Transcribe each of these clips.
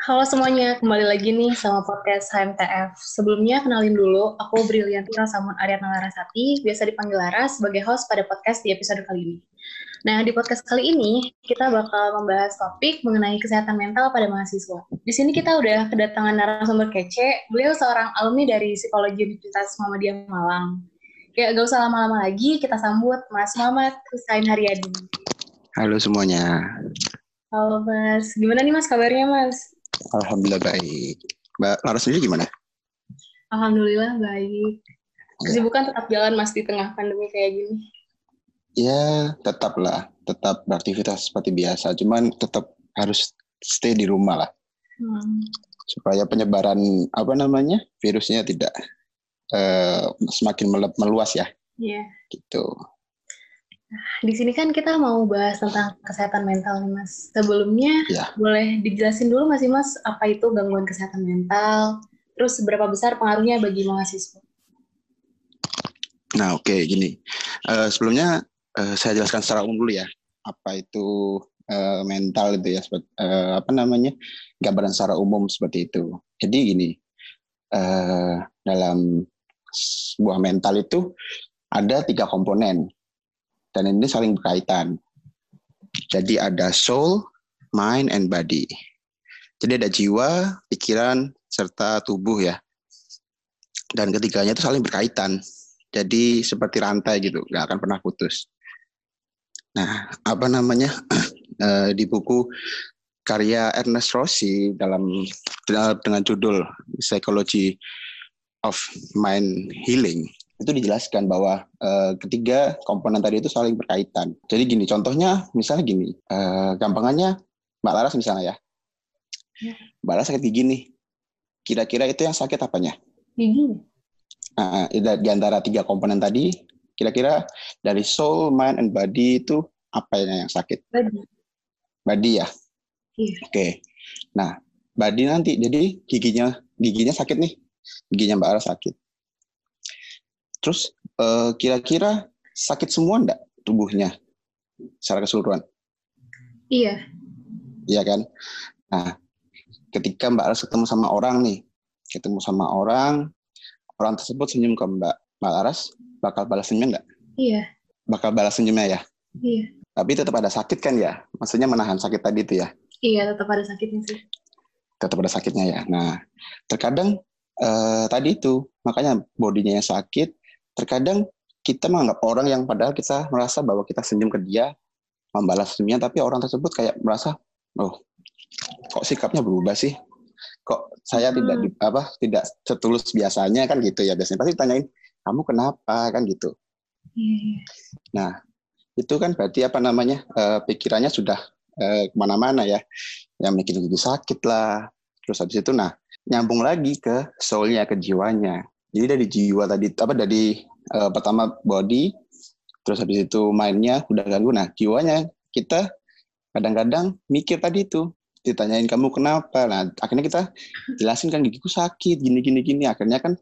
Halo semuanya, kembali lagi nih sama podcast HMTF. Sebelumnya kenalin dulu, aku Brilianti Rasamun Ariana Larasati, biasa dipanggil Lara sebagai host pada podcast di episode kali ini. Nah, di podcast kali ini kita bakal membahas topik mengenai kesehatan mental pada mahasiswa. Di sini kita udah kedatangan narasumber kece, beliau seorang alumni dari Psikologi Universitas Muhammadiyah Malang. Ya, gak usah lama-lama lagi, kita sambut Mas Muhammad Husain Haryadi. Halo semuanya. Halo Mas, gimana nih Mas kabarnya Mas? Alhamdulillah baik. Mbak Laras sendiri gimana? Alhamdulillah baik. Kesibukan tetap jalan Mas di tengah pandemi kayak gini. Ya, tetaplah, tetap beraktivitas seperti biasa. Cuman tetap harus stay di rumah lah. Hmm. Supaya penyebaran apa namanya virusnya tidak uh, semakin meluas ya. Iya. Yeah. Gitu. Di sini kan kita mau bahas tentang kesehatan mental nih Mas. Sebelumnya ya. boleh dijelasin dulu masih Mas apa itu gangguan kesehatan mental? Terus seberapa besar pengaruhnya bagi mahasiswa? Nah oke okay, gini. Uh, sebelumnya uh, saya jelaskan secara umum dulu ya. Apa itu uh, mental itu ya? Uh, apa namanya? Gambaran secara umum seperti itu. Jadi gini. Uh, dalam sebuah mental itu ada tiga komponen dan ini saling berkaitan. Jadi ada soul, mind, and body. Jadi ada jiwa, pikiran, serta tubuh ya. Dan ketiganya itu saling berkaitan. Jadi seperti rantai gitu, nggak akan pernah putus. Nah, apa namanya eh, di buku karya Ernest Rossi dalam dengan judul Psychology of Mind Healing itu dijelaskan bahwa uh, ketiga komponen tadi itu saling berkaitan. Jadi gini, contohnya misalnya gini, uh, gampangannya Mbak Laras misalnya ya, ya. Mbak Laras sakit gigi nih, kira-kira itu yang sakit apanya? Gigi. Nah, di antara tiga komponen tadi, kira-kira dari soul, mind, and body itu apa yang sakit? Body. Body ya. Iya. Oke. Okay. Nah, body nanti jadi giginya giginya sakit nih, giginya Mbak Laras sakit Terus eh, kira-kira sakit semua enggak tubuhnya secara keseluruhan? Iya. Iya kan? Nah, ketika Mbak Laras ketemu sama orang nih, ketemu sama orang, orang tersebut senyum ke Mbak, Mbak Laras bakal balas senyum enggak? Iya. Bakal balas senyumnya ya? Iya. Tapi tetap ada sakit kan ya? Maksudnya menahan sakit tadi itu ya? Iya, tetap ada sakitnya sih. Tetap ada sakitnya ya. Nah, terkadang eh, tadi itu, makanya bodinya yang sakit, terkadang kita menganggap orang yang padahal kita merasa bahwa kita senyum ke dia, membalas senyumnya, tapi orang tersebut kayak merasa, oh, kok sikapnya berubah sih? Kok saya hmm. tidak di, apa tidak setulus biasanya kan gitu ya biasanya pasti tanyain kamu kenapa kan gitu. Hmm. Nah itu kan berarti apa namanya uh, pikirannya sudah uh, ke mana-mana ya, yang bikin jadi sakit lah. Terus habis itu nah nyambung lagi ke soulnya ke jiwanya. Jadi dari jiwa tadi apa dari uh, pertama body, terus habis itu mainnya udah ganggu. Nah jiwanya kita kadang-kadang mikir tadi itu ditanyain kamu kenapa. Nah akhirnya kita jelasin kan gigiku sakit gini gini gini akhirnya kan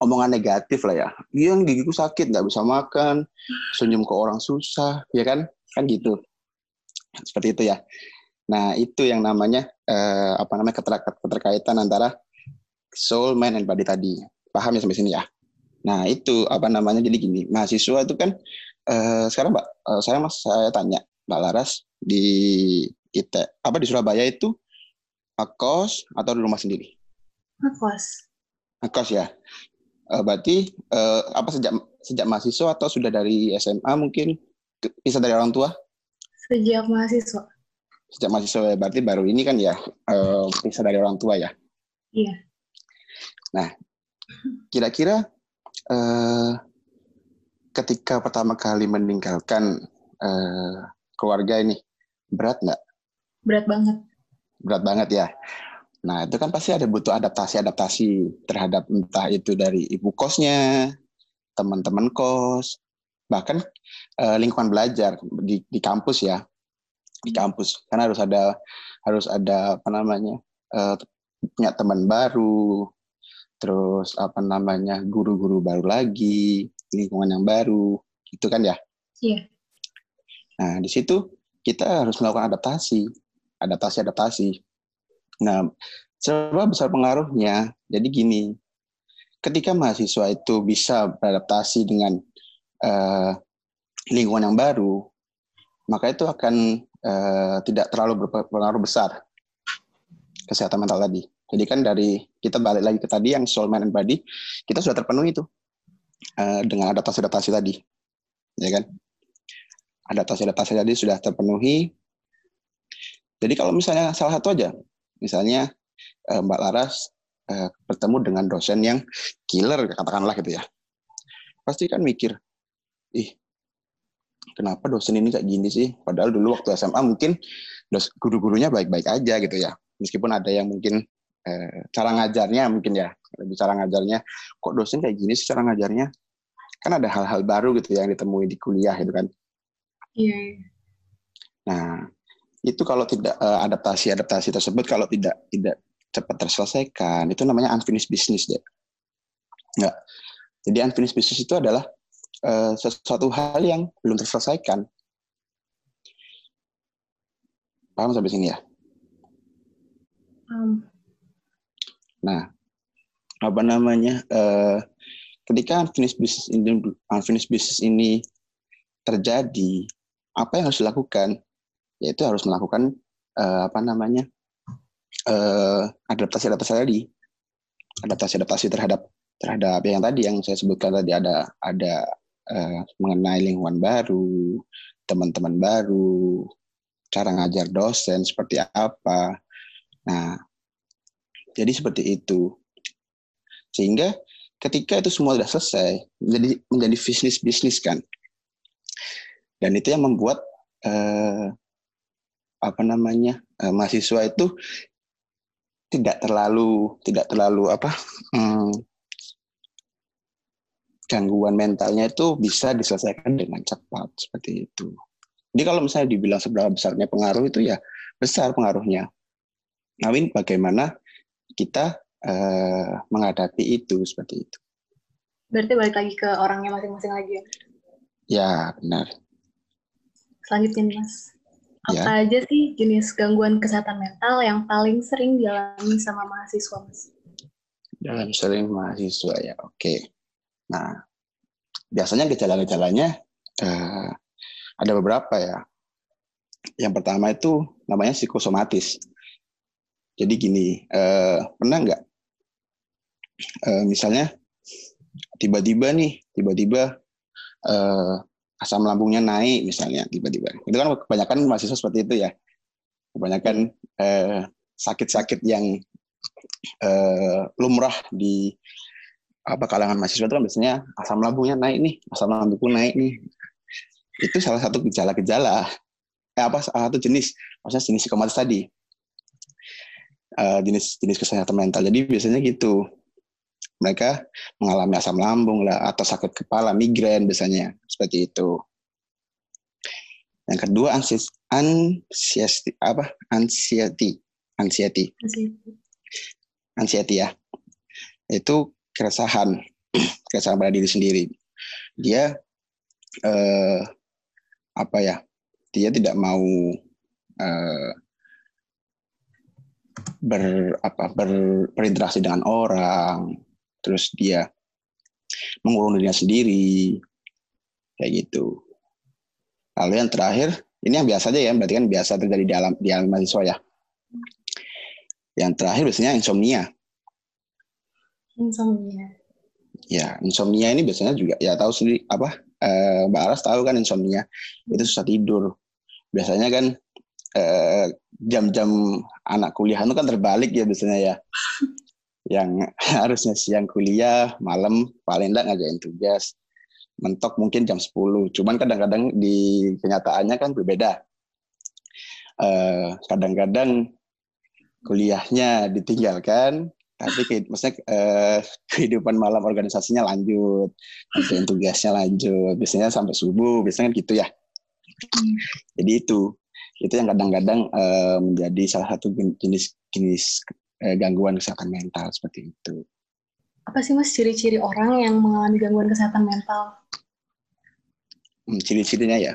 omongan negatif lah ya. Iya gigiku sakit nggak bisa makan senyum ke orang susah ya kan? Kan gitu. Seperti itu ya. Nah itu yang namanya eh, apa namanya keterkaitan antara soul mind and body tadi. Paham ya sampai sini ya Nah itu apa namanya jadi gini mahasiswa itu kan eh, sekarang mbak eh, saya mas saya tanya mbak Laras di IT apa di Surabaya itu kos atau di rumah sendiri? Kos. Kos ya. Eh, berarti eh, apa sejak sejak mahasiswa atau sudah dari SMA mungkin bisa dari orang tua? Sejak mahasiswa. Sejak mahasiswa ya berarti baru ini kan ya eh, bisa dari orang tua ya? Iya. Nah kira-kira uh, ketika pertama kali meninggalkan uh, keluarga ini berat nggak? Berat banget. Berat banget ya. Nah itu kan pasti ada butuh adaptasi-adaptasi terhadap entah itu dari ibu kosnya, teman-teman kos, bahkan uh, lingkungan belajar di, di kampus ya, di kampus karena harus ada harus ada apa namanya uh, punya teman baru, terus apa namanya guru-guru baru lagi lingkungan yang baru itu kan ya iya nah di situ kita harus melakukan adaptasi adaptasi adaptasi Nah, seberapa besar pengaruhnya? Jadi gini, ketika mahasiswa itu bisa beradaptasi dengan uh, lingkungan yang baru, maka itu akan uh, tidak terlalu berpengaruh besar kesehatan mental tadi. Jadi kan dari kita balik lagi ke tadi yang soul, mind, and body, kita sudah terpenuhi itu uh, dengan adaptasi-adaptasi tadi, ya kan? Adaptasi-adaptasi tadi sudah terpenuhi. Jadi kalau misalnya salah satu aja, misalnya uh, Mbak Laras uh, bertemu dengan dosen yang killer, katakanlah gitu ya, pasti kan mikir, ih kenapa dosen ini kayak gini sih? Padahal dulu waktu SMA mungkin guru-gurunya baik-baik aja gitu ya. Meskipun ada yang mungkin eh, cara ngajarnya mungkin ya lebih cara ngajarnya. Kok dosen kayak gini sih cara ngajarnya? Kan ada hal-hal baru gitu yang ditemui di kuliah gitu kan. Iya yeah. nah itu kalau tidak eh, adaptasi adaptasi tersebut kalau tidak tidak cepat terselesaikan itu namanya unfinished business deh nggak. Jadi unfinished business itu adalah uh, sesuatu hal yang belum terselesaikan. Paham sampai sini ya? Um, apa namanya? Uh, ketika unfinished business ini unfinished business ini terjadi, apa yang harus dilakukan? Yaitu harus melakukan uh, apa namanya? Uh, adaptasi-adaptasi tadi. Adaptasi-adaptasi terhadap terhadap yang tadi yang saya sebutkan tadi ada ada uh, mengenai lingkungan baru, teman-teman baru, cara ngajar dosen seperti apa. Nah, jadi seperti itu. Sehingga ketika itu semua sudah selesai, menjadi menjadi bisnis bisnis kan. Dan itu yang membuat eh, apa namanya eh, mahasiswa itu tidak terlalu tidak terlalu apa hmm, gangguan mentalnya itu bisa diselesaikan dengan cepat seperti itu. Jadi kalau misalnya dibilang seberapa besarnya pengaruh itu ya besar pengaruhnya. Nawin bagaimana kita uh, menghadapi itu seperti itu. Berarti balik lagi ke orangnya masing-masing lagi ya? Ya, benar. Selanjutnya, Mas. Apa ya. aja sih jenis gangguan kesehatan mental yang paling sering dialami sama mahasiswa, Mas? Dalam sering mahasiswa ya, oke. Nah, biasanya gejala-gejalanya uh, ada beberapa ya. Yang pertama itu namanya psikosomatis. Jadi gini, uh, pernah nggak uh, misalnya tiba-tiba nih, tiba-tiba uh, asam lambungnya naik misalnya tiba-tiba. Itu kan kebanyakan mahasiswa seperti itu ya. Kebanyakan sakit-sakit uh, yang uh, lumrah di apa kalangan mahasiswa itu kan biasanya asam lambungnya naik nih, asam lambungku naik nih. Itu salah satu gejala-gejala. Eh, apa salah satu jenis, maksudnya jenis psikomatis tadi jenis jenis kesehatan mental. Jadi biasanya gitu. Mereka mengalami asam lambung lah atau sakit kepala, migrain biasanya seperti itu. Yang kedua anxiety apa? Anxiety. Anxiety. Anxiety ya. Itu keresahan, keresahan pada diri sendiri. Dia eh, apa ya? Dia tidak mau eh, ber apa ber, berinteraksi dengan orang terus dia mengurung dirinya sendiri. Kayak gitu. Lalu yang terakhir ini yang biasa aja ya berarti kan biasa terjadi di alam di alam mahasiswa ya. Yang terakhir biasanya insomnia. Insomnia. Ya insomnia ini biasanya juga ya tahu sendiri apa eh, Mbak Aras tahu kan insomnia? Itu susah tidur. Biasanya kan eh, jam-jam anak kuliah itu kan terbalik ya biasanya ya. Yang harusnya siang kuliah, malam paling enggak ngajain tugas. Mentok mungkin jam 10. Cuman kadang-kadang di kenyataannya kan berbeda. eh, kadang-kadang kuliahnya ditinggalkan, tapi maksudnya eh, kehidupan malam organisasinya lanjut, ngajain tugasnya lanjut. Biasanya sampai subuh, biasanya kan gitu ya. Jadi itu itu yang kadang-kadang uh, menjadi salah satu jenis jenis uh, gangguan kesehatan mental seperti itu. Apa sih mas ciri-ciri orang yang mengalami gangguan kesehatan mental? Hmm, ciri-cirinya ya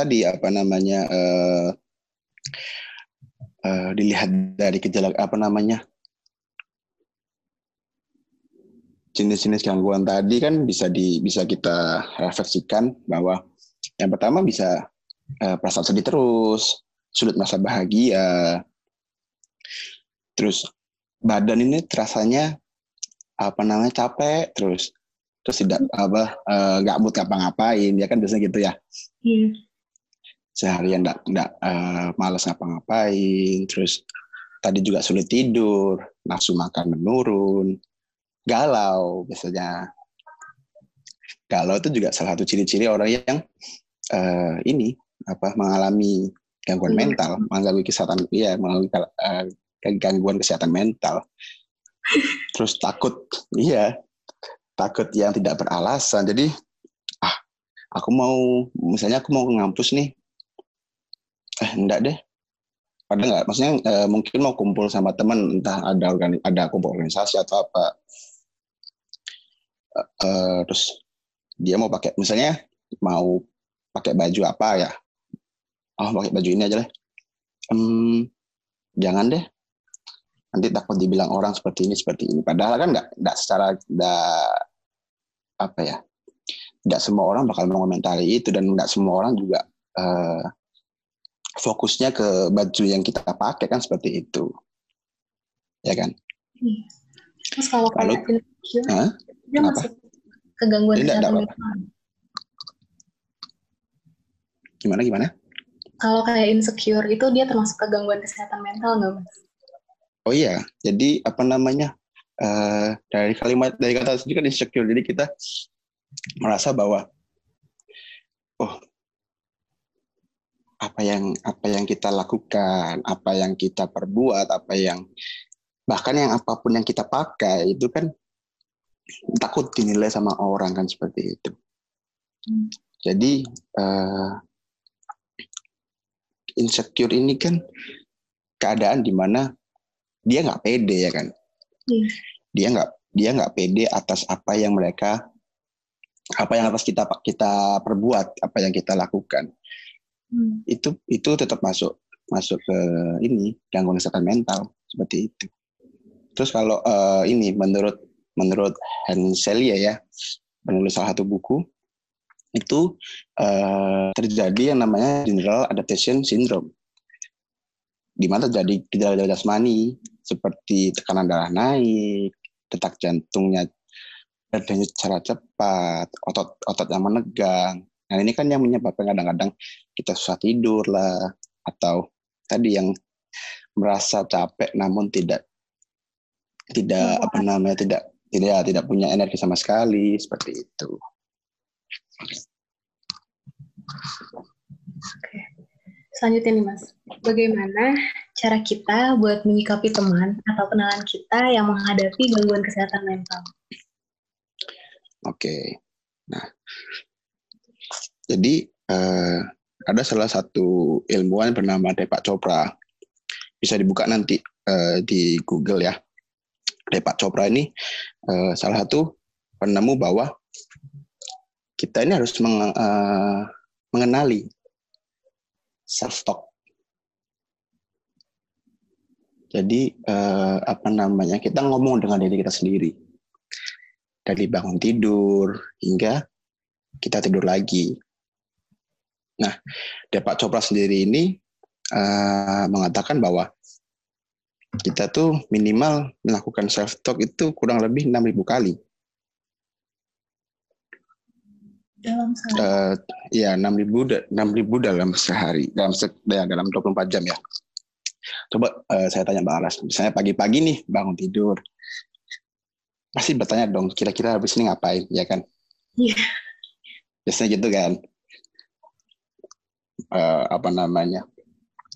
tadi apa namanya uh, uh, dilihat dari gejala apa namanya jenis-jenis gangguan tadi kan bisa di bisa kita refleksikan bahwa yang pertama bisa uh, perasaan sedih terus, sulit merasa bahagia, terus badan ini terasanya apa namanya capek terus terus tidak apa nggak uh, mood ngapa-ngapain ya kan biasanya gitu ya hmm. seharian nggak nggak uh, malas ngapa-ngapain terus tadi juga sulit tidur nafsu makan menurun galau biasanya galau itu juga salah satu ciri-ciri orang yang uh, ini apa mengalami gangguan hmm. mental mengalami kesehatan ya mengalami uh, gangguan kesehatan mental. Terus takut iya. Takut yang tidak beralasan. Jadi ah aku mau misalnya aku mau ngampus nih. Eh enggak deh. Padahal enggak maksudnya eh, mungkin mau kumpul sama teman entah ada organi ada kumpul organisasi atau apa. Eh, eh, terus dia mau pakai misalnya mau pakai baju apa ya? Oh pakai baju ini aja lah. Hmm, jangan deh nanti takut dibilang orang seperti ini seperti ini. Padahal kan nggak nggak secara nggak apa ya nggak semua orang bakal mengomentari itu dan nggak semua orang juga uh, fokusnya ke baju yang kita pakai kan seperti itu. Ya kan? Terus kalau kalau huh? dia masuk kegangguan kesehatan mental gimana gimana? Kalau kayak insecure itu dia termasuk kegangguan kesehatan mental nggak mas Oh iya, jadi apa namanya uh, dari kalimat dari kata itu kan insecure. Jadi kita merasa bahwa oh apa yang apa yang kita lakukan, apa yang kita perbuat, apa yang bahkan yang apa pun yang kita pakai itu kan takut dinilai sama orang kan seperti itu. Hmm. Jadi uh, insecure ini kan keadaan di mana dia nggak pede ya kan hmm. dia nggak dia nggak pede atas apa yang mereka apa yang atas kita kita perbuat apa yang kita lakukan hmm. itu itu tetap masuk masuk ke ini gangguan kesehatan mental seperti itu terus kalau uh, ini menurut menurut Hanselia ya penulis salah satu buku itu uh, terjadi yang namanya general adaptation syndrome di mana terjadi gejala-gejala jasmani seperti tekanan darah naik, detak jantungnya berdenyut secara cepat, otot-otot yang menegang. Nah ini kan yang menyebabkan kadang-kadang kita susah tidur lah, atau tadi yang merasa capek namun tidak tidak apa namanya tidak tidak tidak punya energi sama sekali seperti itu. Oke. Selanjutnya nih Mas, bagaimana cara kita buat menyikapi teman atau kenalan kita yang menghadapi gangguan kesehatan mental? Oke, nah, jadi uh, ada salah satu ilmuwan bernama Deepak Chopra, bisa dibuka nanti uh, di Google ya. Deepak Chopra ini uh, salah satu penemu bahwa kita ini harus meng, uh, mengenali self talk. Jadi eh, apa namanya kita ngomong dengan diri kita sendiri dari bangun tidur hingga kita tidur lagi. Nah, Pak Chopra sendiri ini eh, mengatakan bahwa kita tuh minimal melakukan self talk itu kurang lebih 6000 kali dalam sehari? Uh, ya, 6.000 6.000 dalam sehari, dalam se ya, dalam 24 jam ya. Coba uh, saya tanya Mbak Aras, misalnya pagi-pagi nih bangun tidur, pasti bertanya dong, kira-kira habis ini ngapain, ya kan? Iya. Yeah. Biasanya gitu kan. Uh, apa namanya?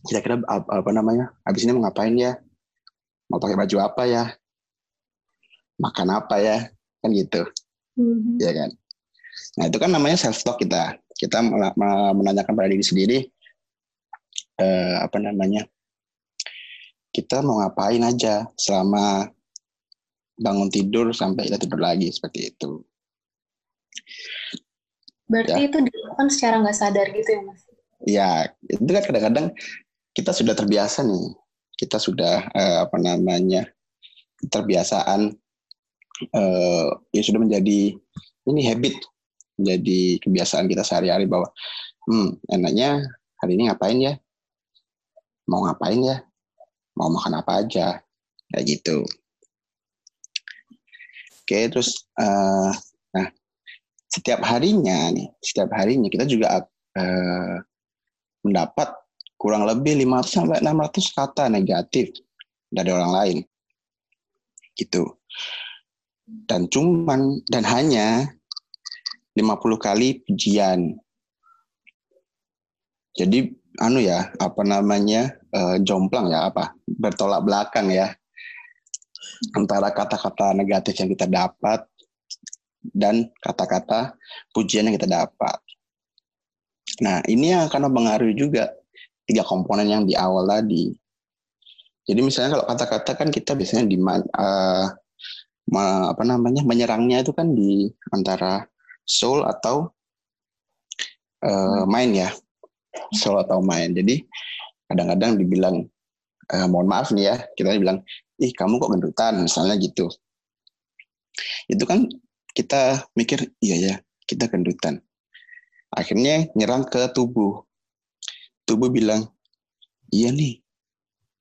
Kira-kira apa, apa namanya? Habis ini mau ngapain ya? Mau pakai baju apa ya? Makan apa ya? Kan gitu. Mm -hmm. Ya kan? Nah itu kan namanya self talk kita. Kita menanyakan pada diri sendiri eh, apa namanya kita mau ngapain aja selama bangun tidur sampai kita tidur lagi seperti itu. Berarti ya. itu dilakukan secara nggak sadar gitu ya mas? Ya itu kan kadang-kadang kita sudah terbiasa nih kita sudah uh, apa namanya terbiasaan uh, ya sudah menjadi ini habit menjadi kebiasaan kita sehari-hari bahwa hmm enaknya hari ini ngapain ya? Mau ngapain ya? Mau makan apa aja? Kayak gitu. Oke terus uh, nah setiap harinya nih setiap harinya kita juga uh, mendapat kurang lebih 500 sampai 600 kata negatif dari orang lain. Gitu. Dan cuman dan hanya 50 kali pujian jadi anu ya apa namanya uh, jomplang ya apa bertolak belakang ya antara kata-kata negatif yang kita dapat dan kata-kata pujian yang kita dapat. Nah ini yang akan mempengaruhi juga tiga komponen yang di awal tadi. Jadi misalnya kalau kata-kata kan kita biasanya di uh, apa namanya menyerangnya itu kan di antara soul atau uh, mind ya. Soul atau mind. Jadi kadang-kadang dibilang eh, mohon maaf nih ya kita bilang ih kamu kok gendutan? Misalnya gitu. Itu kan kita mikir iya ya kita gendutan. Akhirnya nyerang ke tubuh. Tubuh bilang iya nih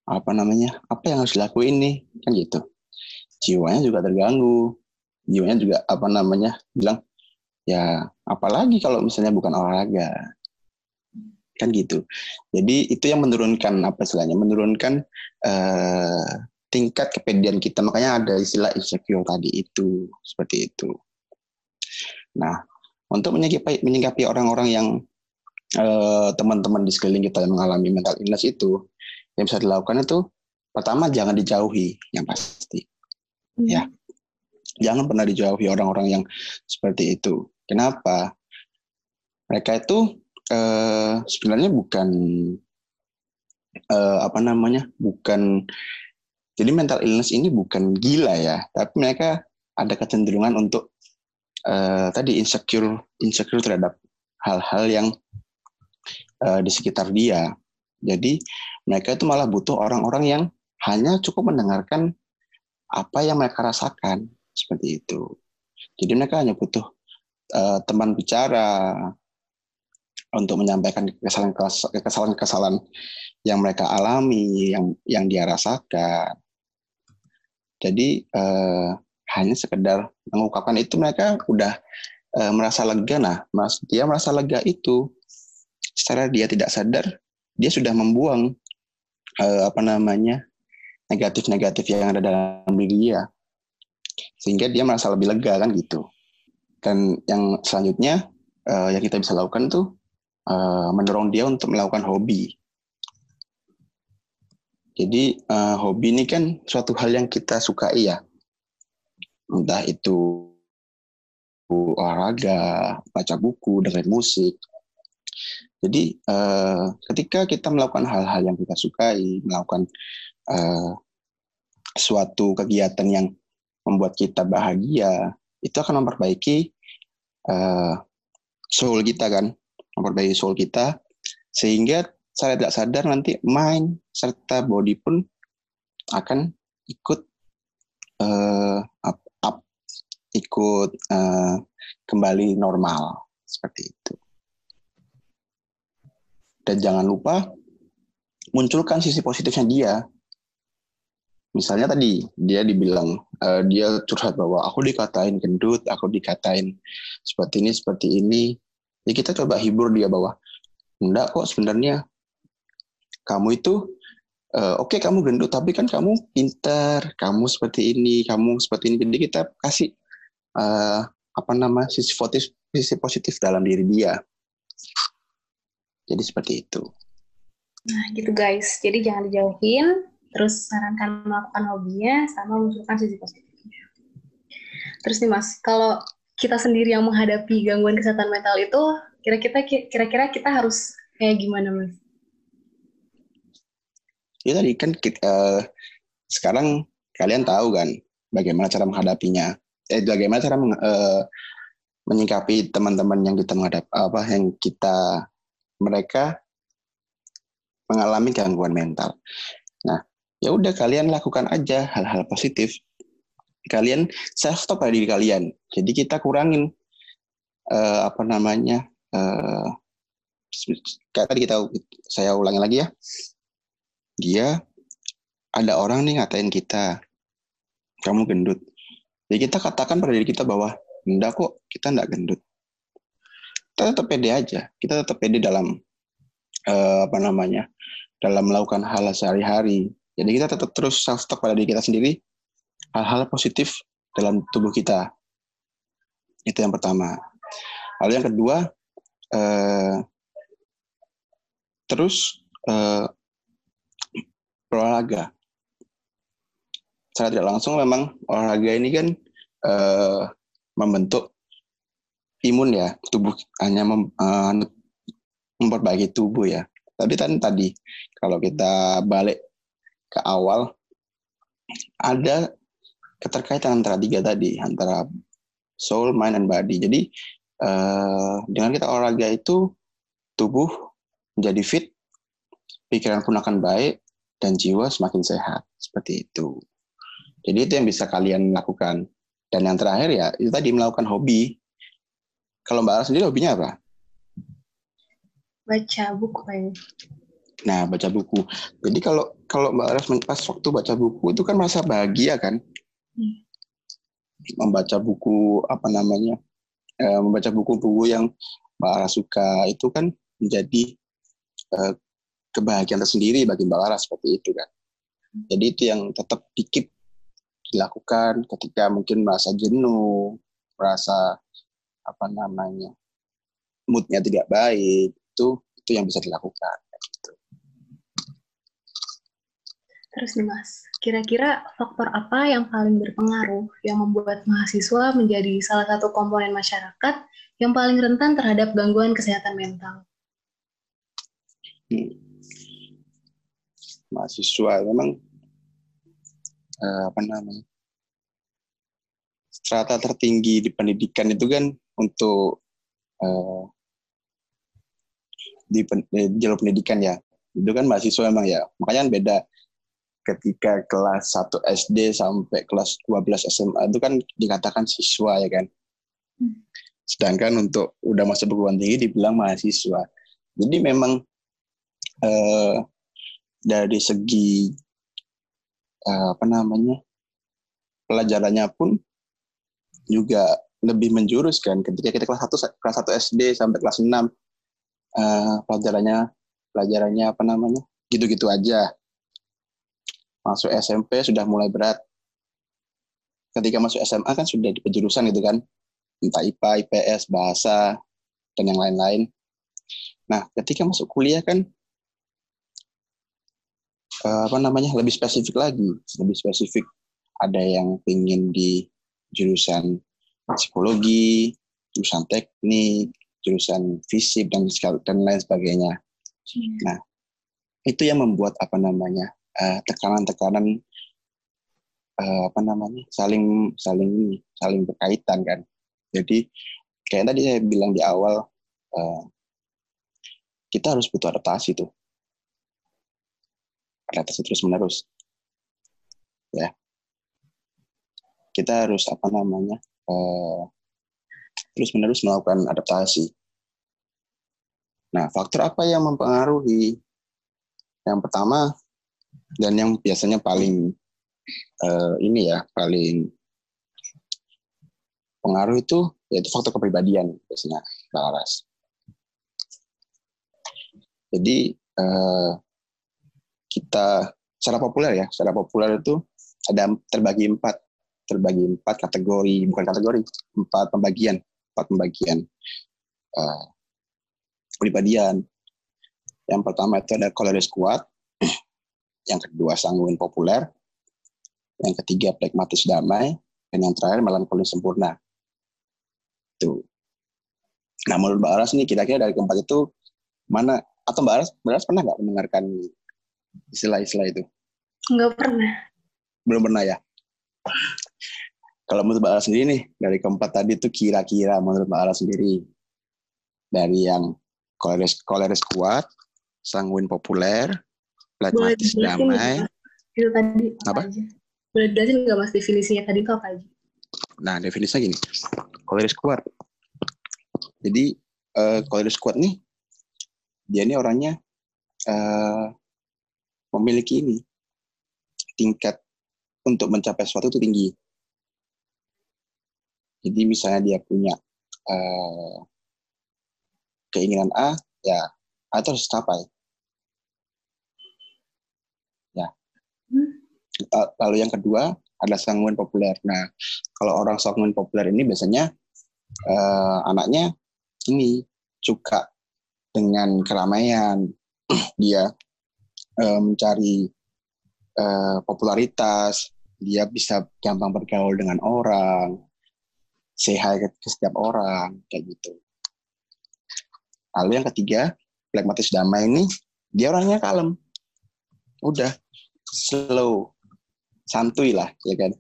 apa namanya apa yang harus dilakuin nih? Kan gitu. Jiwanya juga terganggu. Jiwanya juga apa namanya bilang ya apalagi kalau misalnya bukan olahraga kan gitu. Jadi itu yang menurunkan apa istilahnya, menurunkan uh, tingkat kepedean kita. Makanya ada istilah insecure tadi itu seperti itu. Nah, untuk menyikapi menyikapi orang-orang yang eh, teman-teman di sekeliling kita yang mengalami mental illness itu, yang bisa dilakukan itu pertama jangan dijauhi yang pasti, hmm. ya. Jangan pernah dijauhi orang-orang yang seperti itu. Kenapa? Mereka itu uh, sebenarnya bukan uh, apa namanya bukan jadi mental illness ini bukan gila ya tapi mereka ada kecenderungan untuk uh, tadi insecure insecure terhadap hal-hal yang uh, di sekitar dia jadi mereka itu malah butuh orang-orang yang hanya cukup mendengarkan apa yang mereka rasakan seperti itu jadi mereka hanya butuh uh, teman bicara untuk menyampaikan kesalahan-kesalahan yang mereka alami, yang yang dia rasakan. Jadi eh, hanya sekedar mengungkapkan itu mereka udah eh, merasa lega. Nah, mas, dia merasa lega itu secara dia tidak sadar dia sudah membuang eh, apa namanya negatif-negatif yang ada dalam diri dia, sehingga dia merasa lebih lega kan gitu. Dan yang selanjutnya eh, yang kita bisa lakukan tuh uh, mendorong dia untuk melakukan hobi. Jadi uh, hobi ini kan suatu hal yang kita sukai ya, entah itu olahraga, baca buku, dengerin musik. Jadi uh, ketika kita melakukan hal-hal yang kita sukai, melakukan uh, suatu kegiatan yang membuat kita bahagia, itu akan memperbaiki uh, soul kita kan, memperbaiki soul kita sehingga saya tidak sadar nanti mind serta body pun akan ikut uh, up, up ikut uh, kembali normal seperti itu. Dan jangan lupa munculkan sisi positifnya dia misalnya tadi dia dibilang uh, dia curhat bahwa aku dikatain gendut aku dikatain seperti ini seperti ini Ya kita coba hibur dia bahwa enggak kok sebenarnya kamu itu uh, oke okay, kamu gendut tapi kan kamu pintar, kamu seperti ini, kamu seperti ini. Jadi kita kasih uh, apa nama sisi positif sisi positif dalam diri dia. Jadi seperti itu. Nah, gitu guys. Jadi jangan dijauhin, terus sarankan melakukan hobinya sama munculkan sisi positifnya. Terus nih Mas, kalau kita sendiri yang menghadapi gangguan kesehatan mental itu kira-kira kira-kira kita harus kayak gimana mas? Ya tadi kan kita, uh, sekarang kalian tahu kan bagaimana cara menghadapinya. Eh bagaimana cara meng, uh, menyikapi teman-teman yang kita menghadap apa yang kita mereka mengalami gangguan mental. Nah, ya udah kalian lakukan aja hal-hal positif. Kalian self talk pada diri kalian. Jadi kita kurangin uh, apa namanya uh, kayak tadi kita saya ulangi lagi ya. Dia ada orang nih ngatain kita. Kamu gendut. Jadi kita katakan pada diri kita bahwa enggak kok kita enggak gendut. Kita tetap pede aja. Kita tetap pede dalam uh, apa namanya dalam melakukan hal sehari-hari jadi kita tetap terus self talk pada diri kita sendiri hal-hal positif dalam tubuh kita. Itu yang pertama. Lalu yang kedua uh, terus uh, berolahraga. Secara tidak langsung memang olahraga ini kan uh, membentuk imun ya. Tubuh hanya mem, uh, memperbaiki tubuh ya. Tapi kan tadi kalau kita balik ke awal ada keterkaitan antara tiga tadi antara soul, mind, and body. Jadi uh, dengan kita olahraga itu tubuh menjadi fit, pikiran pun akan baik, dan jiwa semakin sehat. Seperti itu. Jadi itu yang bisa kalian lakukan. Dan yang terakhir ya itu tadi melakukan hobi kalau Mbak Ara sendiri hobinya apa? Baca buku Nah, baca buku. Jadi kalau kalau Mbak Ara pas waktu baca buku itu kan merasa bahagia kan? Membaca buku apa namanya? Eh, membaca buku-buku yang Mbak Ara suka itu kan menjadi eh, kebahagiaan tersendiri bagi Mbak Ara seperti itu kan. Jadi itu yang tetap dikit dilakukan ketika mungkin merasa jenuh, merasa apa namanya moodnya tidak baik itu itu yang bisa dilakukan gitu. Terus nih Mas, kira-kira faktor apa yang paling berpengaruh yang membuat mahasiswa menjadi salah satu komponen masyarakat yang paling rentan terhadap gangguan kesehatan mental? Hmm. Mahasiswa memang eh, apa namanya strata tertinggi di pendidikan itu kan untuk uh, di, di jalur pendidikan ya itu kan mahasiswa memang ya makanya kan beda ketika kelas 1 SD sampai kelas 12 SMA itu kan dikatakan siswa ya kan? Hmm. sedangkan untuk udah masuk perguruan tinggi dibilang mahasiswa. Jadi memang uh, dari segi uh, apa namanya pelajarannya pun juga lebih menjurus kan. Ketika kita kelas 1 kelas 1 SD sampai kelas 6 uh, eh, pelajarannya pelajarannya apa namanya gitu-gitu aja masuk SMP sudah mulai berat. Ketika masuk SMA kan sudah di penjurusan gitu kan. Entah IPA, IPS, bahasa dan yang lain-lain. Nah ketika masuk kuliah kan uh, apa namanya lebih spesifik lagi. Lebih spesifik. Ada yang ingin di jurusan psikologi, jurusan teknik, jurusan fisik dan dan lain sebagainya. Hmm. Nah, itu yang membuat apa namanya eh, tekanan-tekanan uh, apa namanya saling saling saling berkaitan kan. Jadi kayak tadi saya bilang di awal uh, kita harus butuh adaptasi tuh adaptasi terus menerus ya kita harus apa namanya eh, terus menerus melakukan adaptasi. Nah, faktor apa yang mempengaruhi? Yang pertama dan yang biasanya paling eh, ini ya paling pengaruh itu yaitu faktor kepribadian biasanya Mbak Laras. Jadi eh, kita secara populer ya, secara populer itu ada terbagi empat terbagi empat kategori, bukan kategori, empat pembagian, empat pembagian uh, kepribadian. Yang pertama itu ada koleris kuat, yang kedua sanguin populer, yang ketiga pragmatis damai, dan yang terakhir melankolis sempurna. Itu. Nah, menurut Mbak Aras nih, kira-kira dari keempat itu mana atau Mbak Aras, Mbak Aras pernah nggak mendengarkan istilah-istilah itu? Nggak pernah. Belum pernah ya? Kalau menurut Mbak Ara sendiri nih, dari keempat tadi itu kira-kira menurut Mbak Ara sendiri, dari yang koleris, koleris kuat, sanguin populer, pragmatis damai, Itu tadi apa, Apa? aja? Boleh jelasin nggak mas definisinya tadi itu apa aja? Nah, definisinya gini. Koleris kuat. Jadi, eh, koleris kuat nih, dia ini orangnya eh, memiliki ini, tingkat untuk mencapai sesuatu itu tinggi. Jadi misalnya dia punya eh, keinginan A, ya A itu harus tercapai. Ya. Hmm. Eh, Lalu yang kedua adalah sanguin populer. Nah, kalau orang sanguin populer ini biasanya eh, anaknya ini suka dengan keramaian. Dia eh, mencari eh, popularitas, dia bisa gampang bergaul dengan orang, ke, ke setiap orang, kayak gitu. Lalu yang ketiga, pragmatis damai ini, dia orangnya kalem. Udah, slow, santuy lah, ya kan.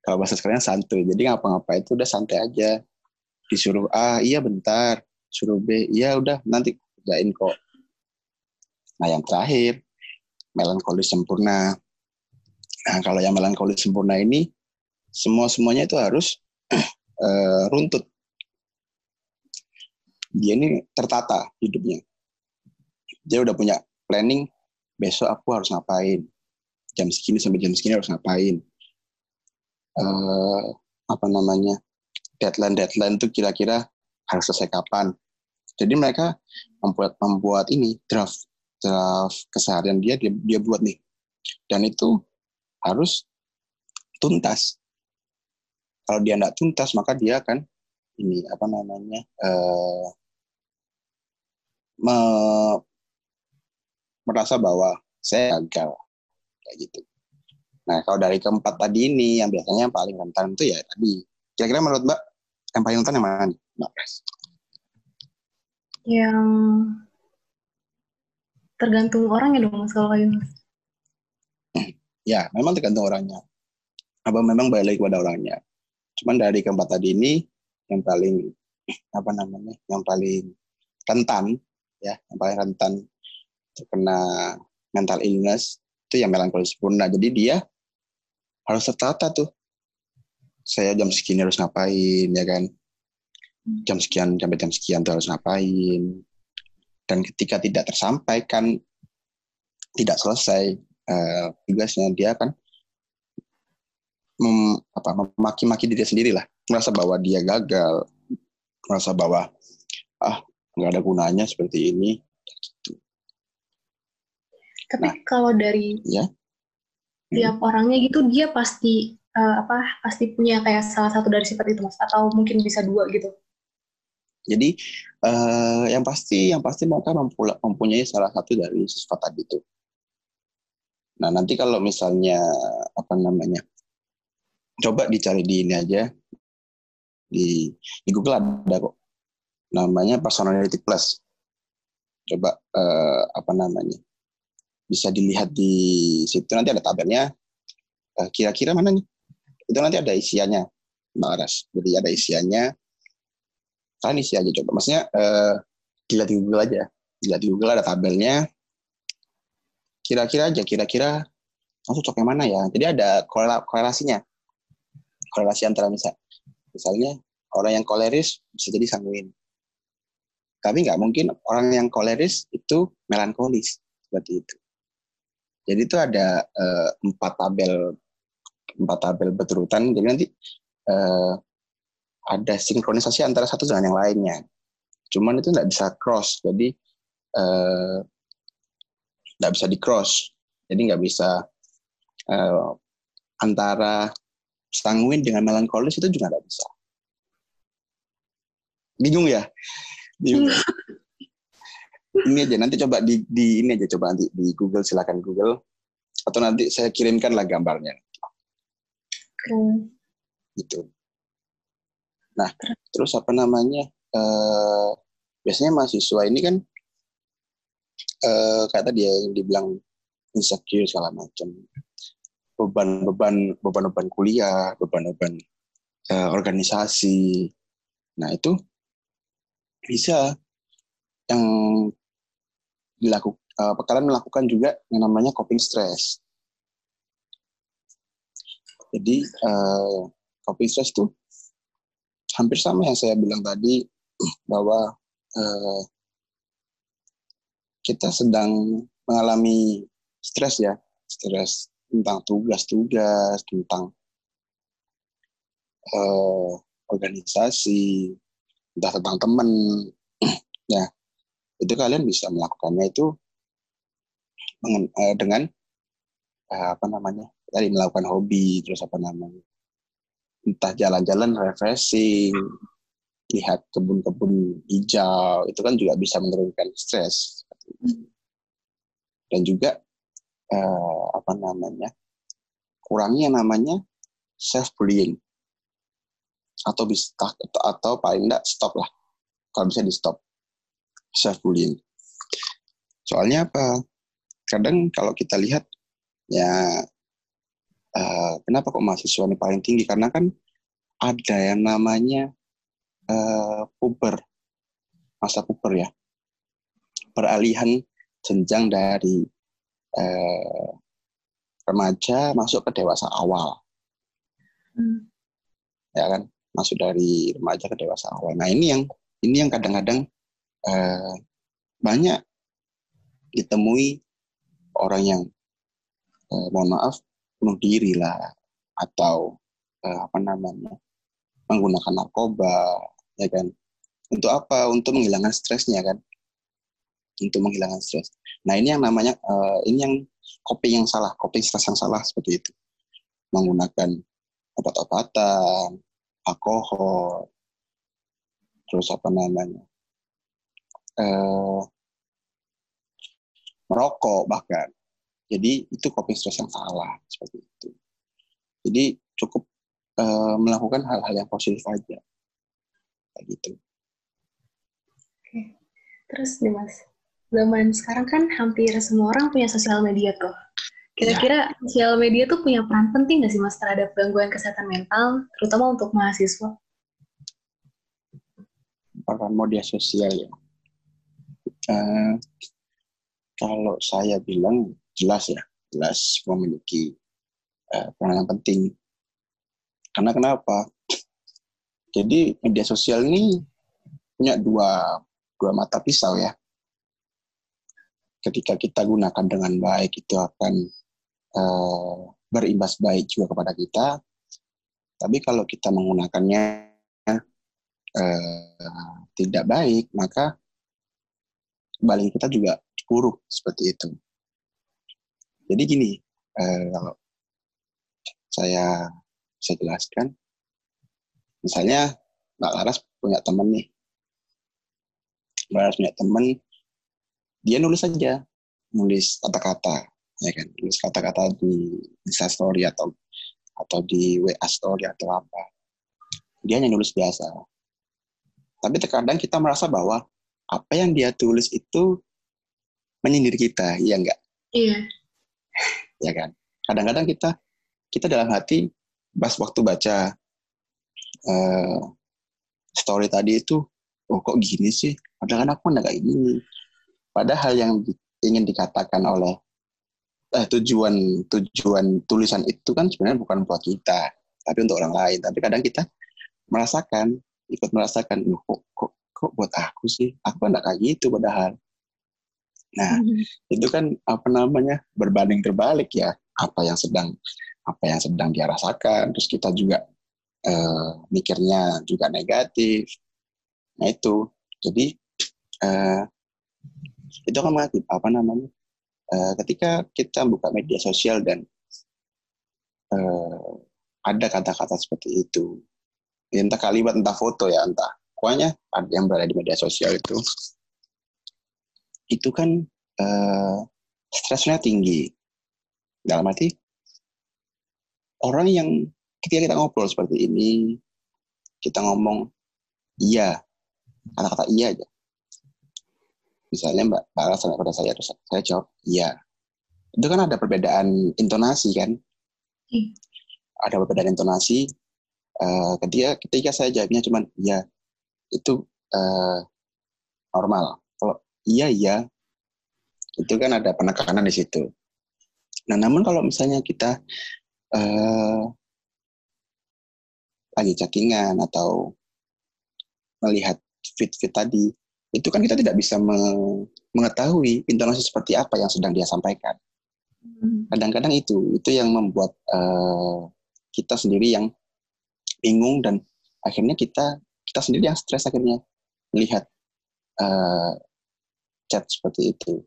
Kalau bahasa sekarang santuy, jadi ngapa-ngapa itu udah santai aja. Disuruh A, iya bentar. Suruh B, iya udah nanti kerjain kok. Nah yang terakhir, melankolis sempurna. Nah kalau yang melankolis sempurna ini, semua-semuanya itu harus eh, runtut. Dia ini tertata hidupnya. Dia udah punya planning, besok aku harus ngapain. Jam segini sampai jam segini harus ngapain. Eh, apa namanya, deadline-deadline tuh kira-kira harus selesai kapan. Jadi mereka membuat membuat ini draft draft keseharian dia dia, dia buat nih dan itu harus tuntas kalau dia tidak tuntas maka dia akan ini apa namanya eh, me- merasa bahwa saya gagal kayak gitu nah kalau dari keempat tadi ini yang biasanya yang paling rentan itu ya tadi kira-kira menurut mbak yang paling rentan yang mana nih mbak Pres? Yang tergantung orang ya dong mas kalau kayak gitu. Mas. Ya, memang tergantung orangnya. Apa memang balik pada orangnya. Cuman dari keempat tadi ini yang paling apa namanya? Yang paling rentan ya, yang paling rentan terkena mental illness itu yang melankolis sempurna. Jadi dia harus tertata tuh. Saya jam segini harus ngapain ya kan? Jam sekian sampai jam sekian tuh harus ngapain. Dan ketika tidak tersampaikan tidak selesai eh, tugasnya dia akan mem, apa, memaki-maki diri sendiri lah merasa bahwa dia gagal merasa bahwa ah nggak ada gunanya seperti ini Tapi Nah. kalau dari ya tiap orangnya gitu dia pasti eh, apa pasti punya kayak salah satu dari sifat itu mas? Atau mungkin bisa dua gitu. jadi eh, yang pasti yang pasti mereka mempunyai salah satu dari sifat tadi itu nah nanti kalau misalnya apa namanya coba dicari di ini aja. Di di Google ada kok. Namanya personality plus. Coba eh, apa namanya bisa dilihat di situ. Nanti ada tabelnya. Eh, kira-kira mana nih? Itu nanti ada isiannya Mbak Aras. Jadi ada isiannya. Kalian isi aja coba. Maksudnya eh, dilihat di Google aja. Dilihat di Google ada tabelnya. Kira-kira aja kira-kira kamu cocok mana ya? Jadi ada korela- korelasinya. Korelasi antara misal misalnya orang yang koleris bisa jadi sanguin. Tapi nggak mungkin orang yang koleris itu melankolis. Seperti itu jadi itu ada eh, empat tabel empat tabel berurutan jadi nanti eh, ada sinkronisasi antara satu dengan yang lainnya. Cuman itu nggak bisa cross. Jadi eh, nggak bisa di cross jadi nggak bisa eh, antara sanguin dengan melankolis itu juga nggak bisa. Bingung ya? Bingung? ini aja nanti coba di, di ini aja coba nanti di Google silakan Google atau nanti saya kirimkan lah gambarnya Hmm. gitu. Nah, terus apa namanya? eh biasanya mahasiswa ini kan eh kayak tadi ya yang dibilang insecure segala macam. Beban-beban beban-beban kuliah, beban-beban eh, organisasi. Nah, itu bisa yang dilakukan kalian melakukan juga yang namanya coping stress. Jadi uh, coping stress itu hampir sama yang saya bilang tadi bahwa uh, kita sedang mengalami stres ya, stres tentang tugas-tugas, tentang uh, organisasi, entah tentang teman. ya, itu kalian bisa melakukannya itu dengan apa namanya tadi melakukan hobi terus apa namanya entah jalan-jalan refreshing lihat kebun-kebun hijau itu kan juga bisa menurunkan stres. Dan juga eh, apa namanya kurangi yang namanya self bullying atau bisa atau, paling enggak stop lah. Kalau bisa di stop self bullying soalnya apa? Kadang kalau kita lihat ya uh, kenapa kok mahasiswa ini paling tinggi? Karena kan ada yang namanya uh, puber. Masa puber ya? Peralihan jenjang dari uh, remaja masuk ke dewasa awal. Hmm. ya kan? Masuk dari remaja ke dewasa awal. Nah ini yang ini yang kadang-kadang uh, banyak ditemui orang yang eh, mohon maaf bunuh diri lah atau eh, apa namanya menggunakan narkoba ya kan? Untuk apa? Untuk menghilangkan stresnya kan? Untuk menghilangkan stres. Nah ini yang namanya eh, ini yang kopi yang salah kopi stres yang salah seperti itu. Menggunakan obat-obatan alkohol terus apa namanya eh, merokok bahkan jadi itu coping stress yang salah seperti itu. Jadi cukup uh, melakukan hal-hal yang positif aja. Kayak gitu. Oke. Terus nih Mas, zaman sekarang kan hampir semua orang punya sosial media tuh. Kira-kira ya. sosial media tuh punya peran penting nggak sih Mas terhadap gangguan kesehatan mental, terutama untuk mahasiswa? Peran media sosial ya. Uh, kalau saya bilang jelas ya, jelas memiliki uh, peran yang penting. Karena kenapa? Jadi media sosial ini punya dua dua mata pisau ya. Ketika kita gunakan dengan baik itu akan uh, berimbas baik juga kepada kita. Tapi kalau kita menggunakannya uh, tidak baik, maka balik kita juga buruk seperti itu. Jadi gini, eh, kalau saya bisa jelaskan, misalnya Mbak Laras punya teman nih, Mbak Laras punya teman, dia nulis saja, nulis kata-kata, ya kan, nulis kata-kata di Insta Story atau atau di WA Story atau apa. Dia hanya nulis biasa. Tapi terkadang kita merasa bahwa apa yang dia tulis itu menyindir kita, iya enggak? Iya. Ya kan? Kadang-kadang kita kita dalam hati pas waktu baca uh, story tadi itu oh kok gini sih? Padahal kan aku nggak kayak gini. Padahal yang ingin dikatakan oleh eh, tujuan tujuan tulisan itu kan sebenarnya bukan buat kita tapi untuk orang lain. Tapi kadang kita merasakan ikut merasakan kok kok kok buat aku sih? Aku kan nggak kayak gitu padahal. Nah, hmm. itu kan apa namanya berbanding terbalik ya. Apa yang sedang apa yang sedang dia rasakan, terus kita juga eh, mikirnya juga negatif. Nah itu, jadi eh, itu kan apa namanya eh, ketika kita buka media sosial dan eh, ada kata-kata seperti itu, entah kalimat, entah foto ya, entah pokoknya yang berada di media sosial itu itu kan uh, stresnya tinggi. Dalam arti orang yang ketika kita ngobrol seperti ini, kita ngomong iya, kata-kata iya aja. Misalnya Mbak Bara sama pada saya, terus saya jawab iya. Itu kan ada perbedaan intonasi kan? Hmm. Ada perbedaan intonasi. Uh, ketika ketika saya jawabnya cuma iya, itu uh, normal. Kalau iya iya, itu kan ada penekanan di situ. Nah, namun kalau misalnya kita uh, lagi chattingan atau melihat fit-fit tadi, itu kan kita tidak bisa mengetahui intonasi seperti apa yang sedang dia sampaikan. Hmm. Kadang-kadang itu itu yang membuat uh, kita sendiri yang bingung dan akhirnya kita kita sendiri yang stres akhirnya melihat uh, chat seperti itu.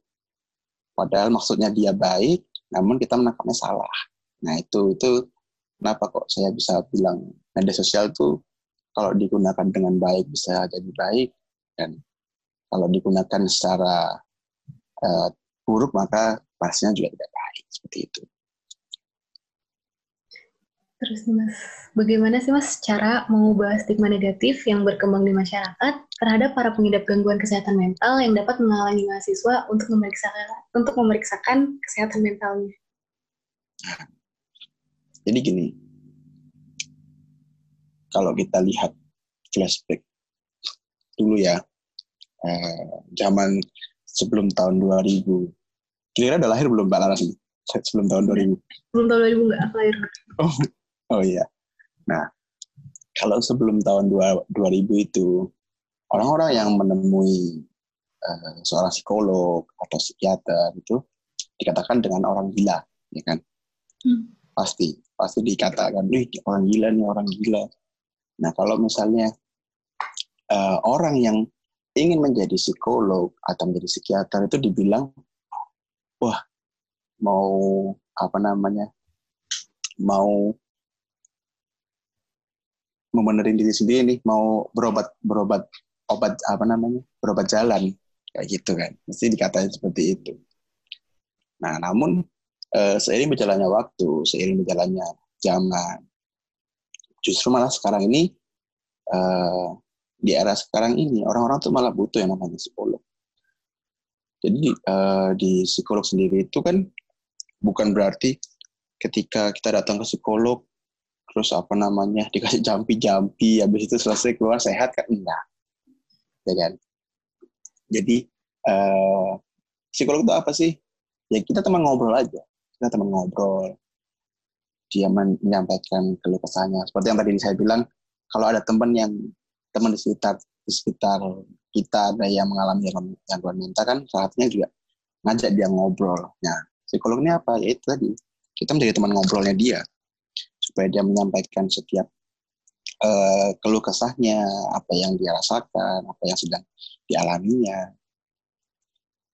Padahal maksudnya dia baik, namun kita menangkapnya salah. Nah itu itu kenapa kok saya bisa bilang media sosial itu kalau digunakan dengan baik bisa jadi baik dan kalau digunakan secara uh, buruk maka pastinya juga tidak baik seperti itu. Terus Mas, bagaimana sih Mas cara mengubah stigma negatif yang berkembang di masyarakat terhadap para pengidap gangguan kesehatan mental yang dapat menghalangi mahasiswa untuk memeriksakan untuk memeriksakan kesehatan mentalnya? Jadi gini, kalau kita lihat flashback dulu ya, eh, zaman sebelum tahun 2000, kira-kira udah lahir belum Mbak Laras? Sebelum tahun 2000? Sebelum tahun 2000 nggak lahir. Oh, Oh iya. Nah, kalau sebelum tahun 2000 itu orang-orang yang menemui uh, seorang psikolog atau psikiater itu dikatakan dengan orang gila, ya kan? Hmm. Pasti, pasti dikatakan, nih orang gila nih orang gila. Nah, kalau misalnya uh, orang yang ingin menjadi psikolog atau menjadi psikiater itu dibilang, wah mau apa namanya, mau membenerin diri sendiri nih mau berobat berobat obat apa namanya? Berobat jalan. Kayak gitu kan. Mesti dikatain seperti itu. Nah namun e, seiring berjalannya waktu seiring berjalannya zaman justru malah sekarang ini e, di era sekarang ini orang-orang tuh malah butuh yang namanya psikolog. Jadi e, di psikolog sendiri itu kan bukan berarti ketika kita datang ke psikolog terus apa namanya dikasih jampi-jampi habis itu selesai keluar sehat kan? Enggak. Ya kan? Jadi uh, psikolog itu apa sih? Ya kita teman ngobrol aja. Kita teman ngobrol. Dia menyampaikan keluh kesahnya. Seperti yang tadi saya bilang kalau ada teman yang teman di sekitar di sekitar kita ada yang mengalami gangguan mental kan saatnya juga ngajak dia ngobrol. Nah psikolog ini apa? Ya itu tadi. Kita menjadi teman ngobrolnya dia supaya dia menyampaikan setiap uh, keluh kesahnya, apa yang dia rasakan, apa yang sedang dialaminya.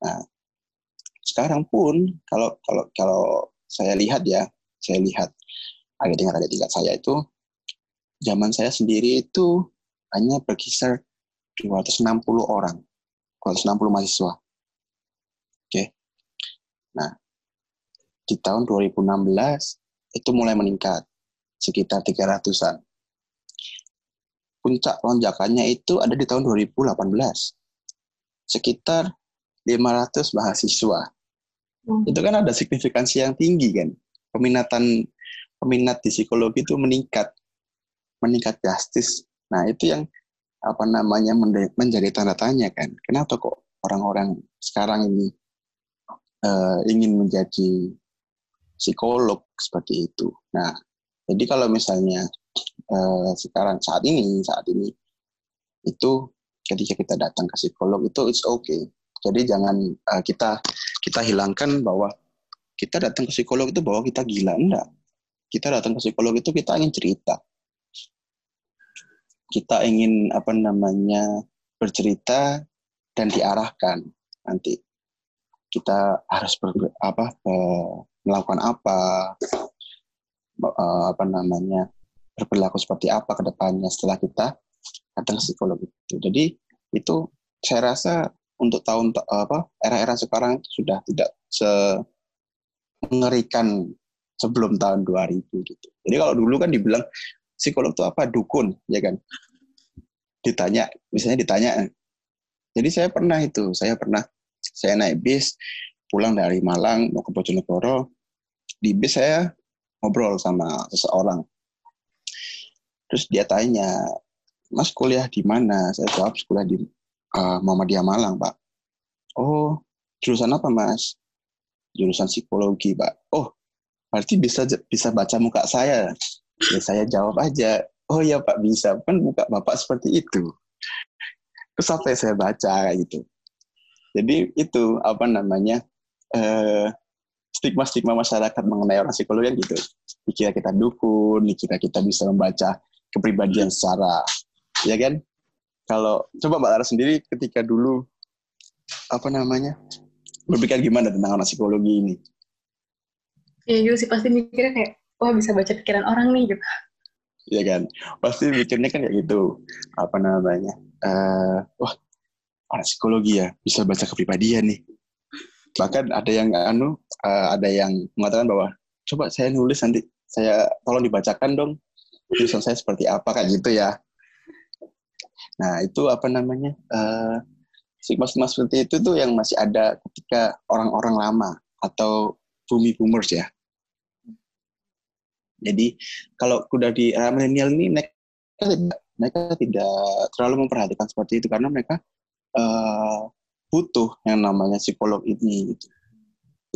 Nah, sekarang pun kalau kalau kalau saya lihat ya, saya lihat agak dengar ada tingkat saya itu zaman saya sendiri itu hanya berkisar 260 orang, 260 mahasiswa. Oke. Nah, di tahun 2016 itu mulai meningkat sekitar 300-an. Puncak lonjakannya itu ada di tahun 2018. Sekitar 500 mahasiswa. Hmm. Itu kan ada signifikansi yang tinggi kan. Peminatan peminat di psikologi itu meningkat. Meningkat drastis. Nah, itu yang apa namanya menjadi tanda tanya kan. Kenapa kok orang-orang sekarang ini uh, ingin menjadi psikolog seperti itu. Nah, jadi kalau misalnya uh, sekarang saat ini saat ini itu ketika kita datang ke psikolog itu it's okay. Jadi jangan uh, kita kita hilangkan bahwa kita datang ke psikolog itu bahwa kita gila enggak. Kita datang ke psikolog itu kita ingin cerita. Kita ingin apa namanya bercerita dan diarahkan nanti kita harus ber, apa uh, melakukan apa uh, apa namanya berperilaku seperti apa ke depannya setelah kita datang ke psikolog itu. Jadi itu saya rasa untuk tahun apa era-era sekarang sudah tidak se mengerikan sebelum tahun 2000 gitu. Jadi kalau dulu kan dibilang psikolog itu apa dukun ya kan. Ditanya, misalnya ditanya. Jadi saya pernah itu, saya pernah saya naik bis pulang dari Malang mau ke Bojonegoro. Di bis saya ngobrol sama seseorang. Terus dia tanya, Mas kuliah di mana? Saya jawab kuliah di uh, Muhammadiyah Malang, Pak. Oh, jurusan apa, Mas? Jurusan psikologi, Pak. Oh, berarti bisa bisa baca muka saya. Ya, saya jawab aja, oh ya Pak bisa kan buka Bapak seperti itu terus sampai saya baca gitu jadi itu apa namanya eh, stigma-stigma masyarakat mengenai orang psikologi kan gitu dikira kita dukun dikira kita bisa membaca kepribadian secara ya kan kalau coba Mbak Lara sendiri ketika dulu apa namanya berpikir gimana tentang anak psikologi ini? Ya juga sih pasti mikirnya kayak wah bisa baca pikiran orang nih gitu. Iya kan, pasti mikirnya kan kayak gitu. Apa namanya? Uh, wah anak psikologi ya bisa baca kepribadian nih. Bahkan ada yang anu, uh, ada yang mengatakan bahwa coba saya nulis nanti saya tolong dibacakan dong tulisan saya seperti apa kayak gitu ya. Nah itu apa namanya? Uh, stigma-stigma seperti itu tuh yang masih ada ketika orang-orang lama atau bumi boomers ya. Jadi kalau udah di era milenial ini mereka tidak, mereka tidak terlalu memperhatikan seperti itu karena mereka uh, butuh yang namanya psikolog ini. Gitu.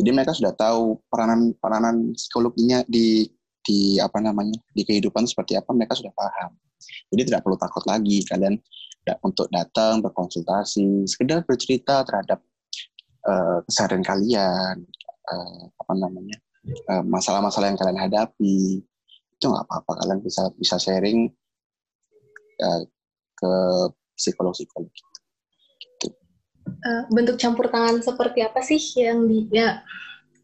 Jadi mereka sudah tahu peranan peranan psikologinya di di apa namanya di kehidupan seperti apa mereka sudah paham. Jadi tidak perlu takut lagi kalian untuk datang berkonsultasi, sekedar bercerita terhadap uh, keseharian kalian, uh, apa namanya masalah masalah-masalah yang kalian hadapi, itu nggak apa-apa kalian bisa bisa sharing uh, ke psikolog-psikolog. Gitu. Uh, bentuk campur tangan seperti apa sih yang di ya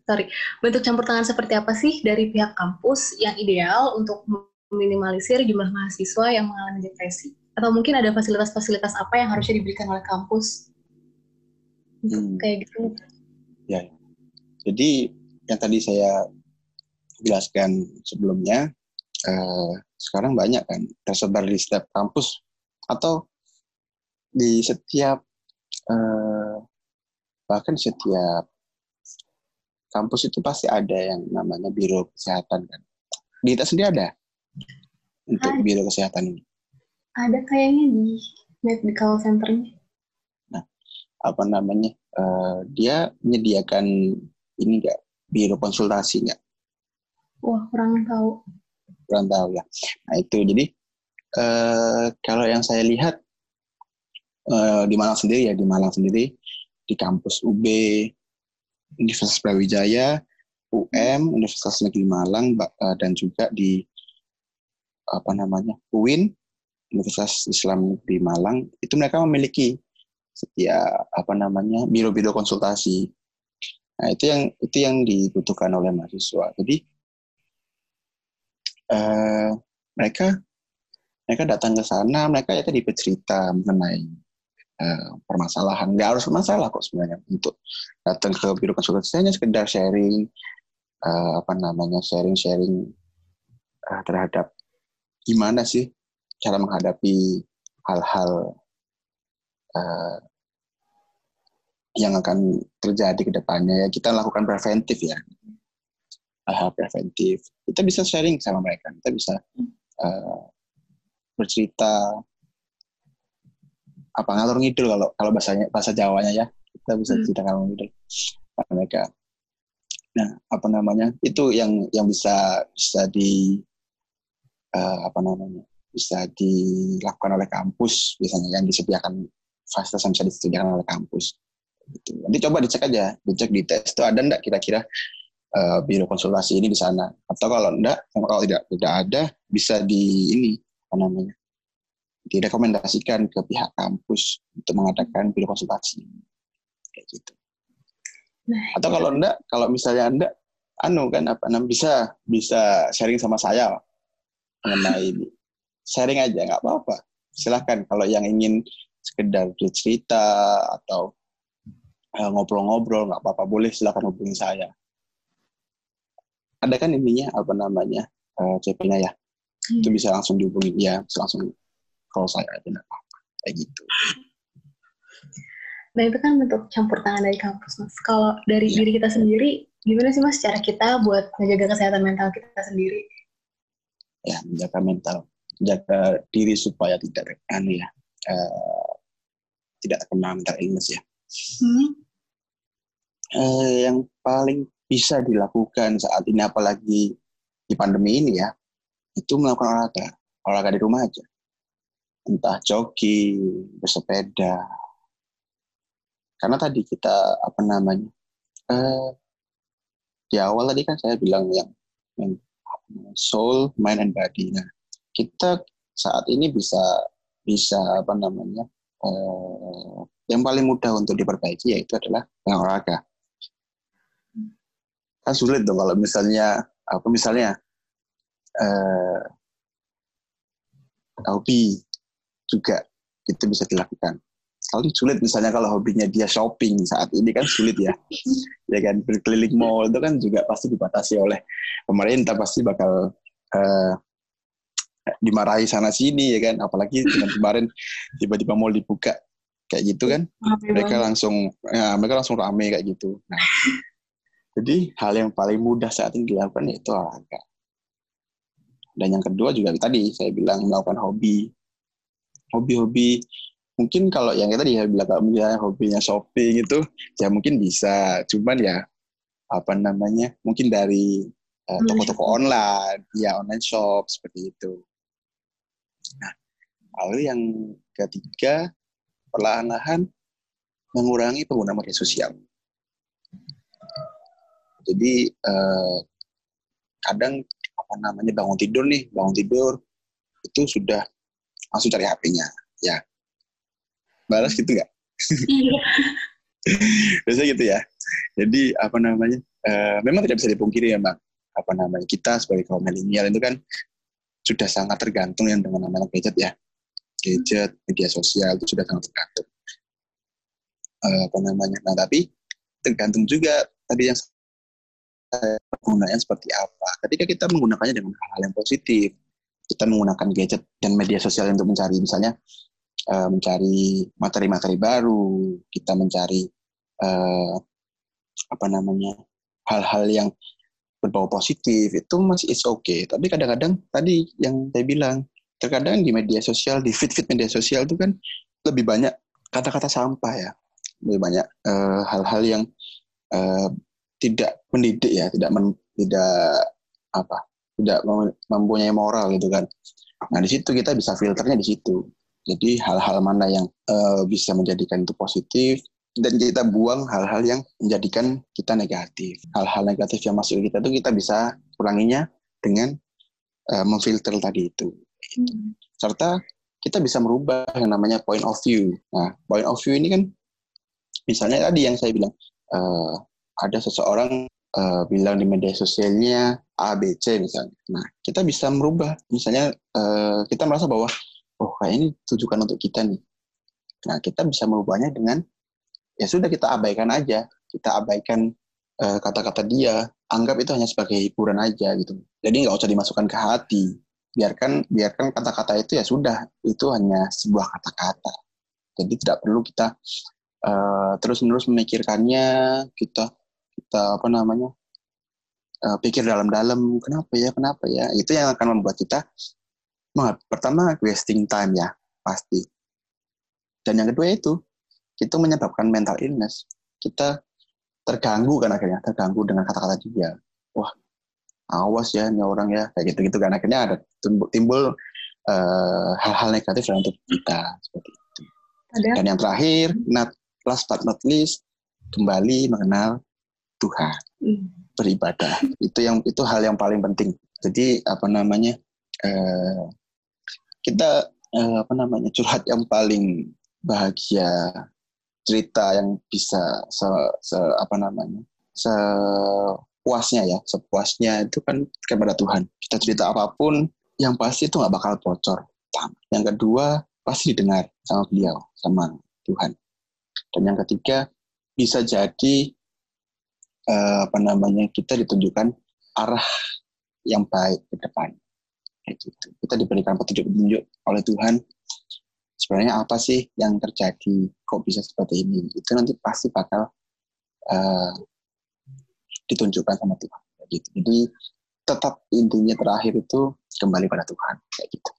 sorry bentuk campur tangan seperti apa sih dari pihak kampus yang ideal untuk meminimalisir jumlah mahasiswa yang mengalami depresi? atau mungkin ada fasilitas-fasilitas apa yang harusnya diberikan oleh kampus hmm. kayak gitu ya jadi yang tadi saya jelaskan sebelumnya eh, sekarang banyak kan tersebar di setiap kampus atau di setiap eh, bahkan setiap kampus itu pasti ada yang namanya biro kesehatan kan di kita sendiri ada untuk biro kesehatan ini ada kayaknya di medical centernya. Nah, apa namanya? Uh, dia menyediakan ini enggak biro konsultasi nggak? Wah, kurang tahu. Kurang tahu ya. Nah itu jadi uh, kalau yang saya lihat uh, di Malang sendiri ya di Malang sendiri di kampus UB, Universitas Brawijaya, UM, Universitas Negeri Malang, dan juga di apa namanya UIN Universitas Islam di Malang itu mereka memiliki setiap apa namanya biro-biro konsultasi. Nah itu yang itu yang dibutuhkan oleh mahasiswa. Jadi eh, mereka mereka datang ke sana, mereka ya tadi bercerita mengenai eh, permasalahan. Nggak harus masalah kok sebenarnya untuk datang ke biro konsultasi. Hanya sekedar sharing eh, apa namanya sharing-sharing eh, terhadap gimana sih cara menghadapi hal-hal uh, yang akan terjadi ke depannya. Ya kita lakukan preventif ya. Hal-hal preventif. Kita bisa sharing sama mereka. Kita bisa uh, bercerita apa ngalur ngidul kalau kalau bahasanya bahasa Jawanya ya kita bisa hmm. cerita ngalur ngidul mereka nah apa namanya itu yang yang bisa bisa di uh, apa namanya bisa dilakukan oleh kampus biasanya yang disediakan fasilitas yang bisa disediakan oleh kampus. Gitu. Nanti coba dicek aja, dicek di tes itu ada enggak kira-kira uh, biro konsultasi ini di sana. Atau kalau enggak, kalau tidak tidak ada bisa di ini apa namanya direkomendasikan ke pihak kampus untuk mengadakan biro konsultasi. Kayak gitu. Nah, Atau kalau enggak, kalau misalnya enggak, anu kan apa namanya bisa bisa sharing sama saya mengenai ini. Sharing aja nggak apa-apa. Silahkan kalau yang ingin sekedar cerita atau uh, ngobrol-ngobrol nggak apa-apa. Boleh silahkan hubungi saya. Ada kan ininya apa namanya uh, eh, CP-nya ya? Hmm. itu bisa langsung dihubungi ya bisa langsung kalau saya aja nggak apa-apa. Kayak gitu. Nah itu kan bentuk campur tangan dari kampus mas. Kalau dari ya. diri kita sendiri gimana sih mas cara kita buat menjaga kesehatan mental kita sendiri? Ya menjaga mental. Jaga diri supaya tidak anu ya uh, tidak terkena mental illness ya. Hmm. Uh, yang paling bisa dilakukan saat ini apalagi di pandemi ini ya itu melakukan olahraga. Olahraga di rumah aja entah jogging bersepeda. Karena tadi kita apa namanya eh, di awal tadi kan saya bilang yang, yang soul mind and body. Nah kita saat ini bisa bisa apa namanya eh, yang paling mudah untuk diperbaiki yaitu adalah olahraga. Kan sulit dong kalau misalnya apa misalnya eh, hobi juga itu bisa dilakukan. Kalau sulit misalnya kalau hobinya dia shopping saat ini kan sulit ya, ya kan berkeliling mall itu kan juga pasti dibatasi oleh pemerintah pasti bakal eh, dimarahi sana sini ya kan, apalagi dengan kemarin tiba-tiba mall dibuka kayak gitu kan, mereka langsung ya, mereka langsung rame kayak gitu. Nah, jadi hal yang paling mudah saat ini dilakukan yaitu olahraga. Dan yang kedua juga tadi saya bilang melakukan hobi. Hobi-hobi mungkin kalau yang tadi ya bilang kalau misalnya hobinya shopping itu ya mungkin bisa. Cuman ya apa namanya mungkin dari uh, toko-toko online, ya online shop seperti itu. Nah, lalu yang ketiga perlahan-lahan mengurangi penggunaan media sosial. Jadi eh, kadang apa namanya bangun tidur nih, bangun tidur itu sudah langsung cari HP-nya, ya. Balas gitu nggak? Iya. Biasanya gitu ya. Jadi apa namanya? Uh, memang tidak bisa dipungkiri ya, Mbak. Apa namanya? Kita sebagai kaum milenial itu kan sudah sangat tergantung yang dengan namanya gadget ya. Gadget, media sosial itu sudah sangat tergantung. Uh, apa namanya? Nah, tapi tergantung juga tadi yang penggunaannya seperti apa. Ketika kita menggunakannya dengan hal-hal yang positif, kita menggunakan gadget dan media sosial untuk mencari misalnya uh, mencari materi-materi baru, kita mencari uh, apa namanya hal-hal yang berbau positif itu masih is okay. Tapi kadang-kadang tadi yang saya bilang terkadang di media sosial di feed-feed media sosial itu kan lebih banyak kata-kata sampah ya, lebih banyak eh, hal-hal uh, yang uh, tidak mendidik ya, tidak men, tidak apa, tidak mempunyai moral gitu kan. Nah di situ kita bisa filternya di situ. Jadi hal-hal mana yang uh, bisa menjadikan itu positif dan kita buang hal-hal yang menjadikan kita negatif. Hal-hal negatif yang masuk ke kita itu kita bisa kuranginya dengan uh, memfilter tadi itu. Hmm. Serta kita bisa merubah yang namanya point of view. Nah, point of view ini kan misalnya tadi yang saya bilang uh, ada seseorang uh, bilang di media sosialnya A, B, C misalnya. Nah, kita bisa merubah. Misalnya uh, kita merasa bahwa, oh kayak ini tujukan untuk kita nih. Nah, kita bisa merubahnya dengan, ya sudah kita abaikan aja. Kita abaikan kata kata-kata dia, anggap itu hanya sebagai hiburan aja gitu. Jadi nggak usah dimasukkan ke hati. Biarkan biarkan kata-kata itu ya sudah, itu hanya sebuah kata-kata. Jadi tidak perlu kita uh, terus-menerus memikirkannya, kita kita apa namanya uh, pikir dalam-dalam kenapa ya kenapa ya? Itu yang akan membuat kita pertama wasting time ya pasti. Dan yang kedua itu itu menyebabkan mental illness. Kita terganggu kan akhirnya terganggu dengan kata-kata dia. Wah awas ya ini orang ya kayak gitu gitu kan. Akhirnya ada timbul, timbul uh, hal-hal negatif dalam tubuh kita seperti itu. Ada. dan yang terakhir not last but not least kembali mengenal Tuhan hmm. beribadah. Itu yang itu hal yang paling penting. Jadi apa namanya eh, kita eh, apa namanya curhat yang paling bahagia cerita yang bisa se, se apa namanya sepuasnya ya. Sepuasnya itu kan kepada Tuhan. Kita cerita apa pun yang pasti itu nggak bakal bocor. Yang kedua pasti didengar sama beliau sama Tuhan. Dan yang ketiga bisa jadi uh, apa namanya kita ditunjukkan arah yang baik ke depan. Gitu. Kita diberikan petunjuk-petunjuk oleh Tuhan sebenarnya apa sih yang terjadi kok bisa seperti ini? Itu nanti pasti bakal uh, ditunjukkan sama Tuhan. Gitu. Jadi tetap intinya terakhir itu kembali pada Tuhan. Kayak gitu.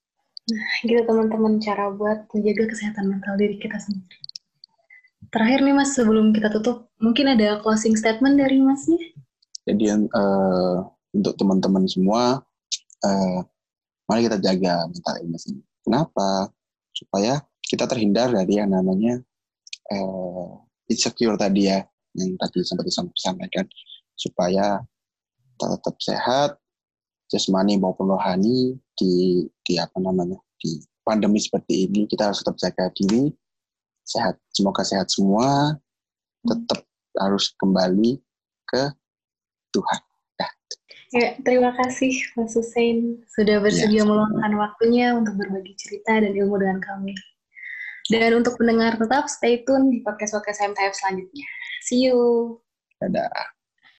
Nah gitu teman-teman cara buat menjaga kesehatan mental diri kita sendiri Terakhir nih Mas, sebelum kita tutup, mungkin ada closing statement dari Masnya? Jadi uh, untuk teman-teman semua, uh, Mari kita jaga mental illness ini. Kenapa? Supaya kita terhindar dari yang namanya uh, insecure tadi ya, yang tadi sempat disampaikan, supaya tetap sehat, jasmani maupun rohani di di apa namanya di pandemi seperti ini kita harus tetap jaga diri sehat. Semoga sehat semua. Tetap harus kembali ke Tuhan. Ya. ya terima kasih Mas Hussein sudah bersedia ya, meluangkan waktunya untuk berbagi cerita dan ilmu dengan kami. Dan untuk pendengar tetap stay tune di podcast podcast MTF selanjutnya. See you. Dadah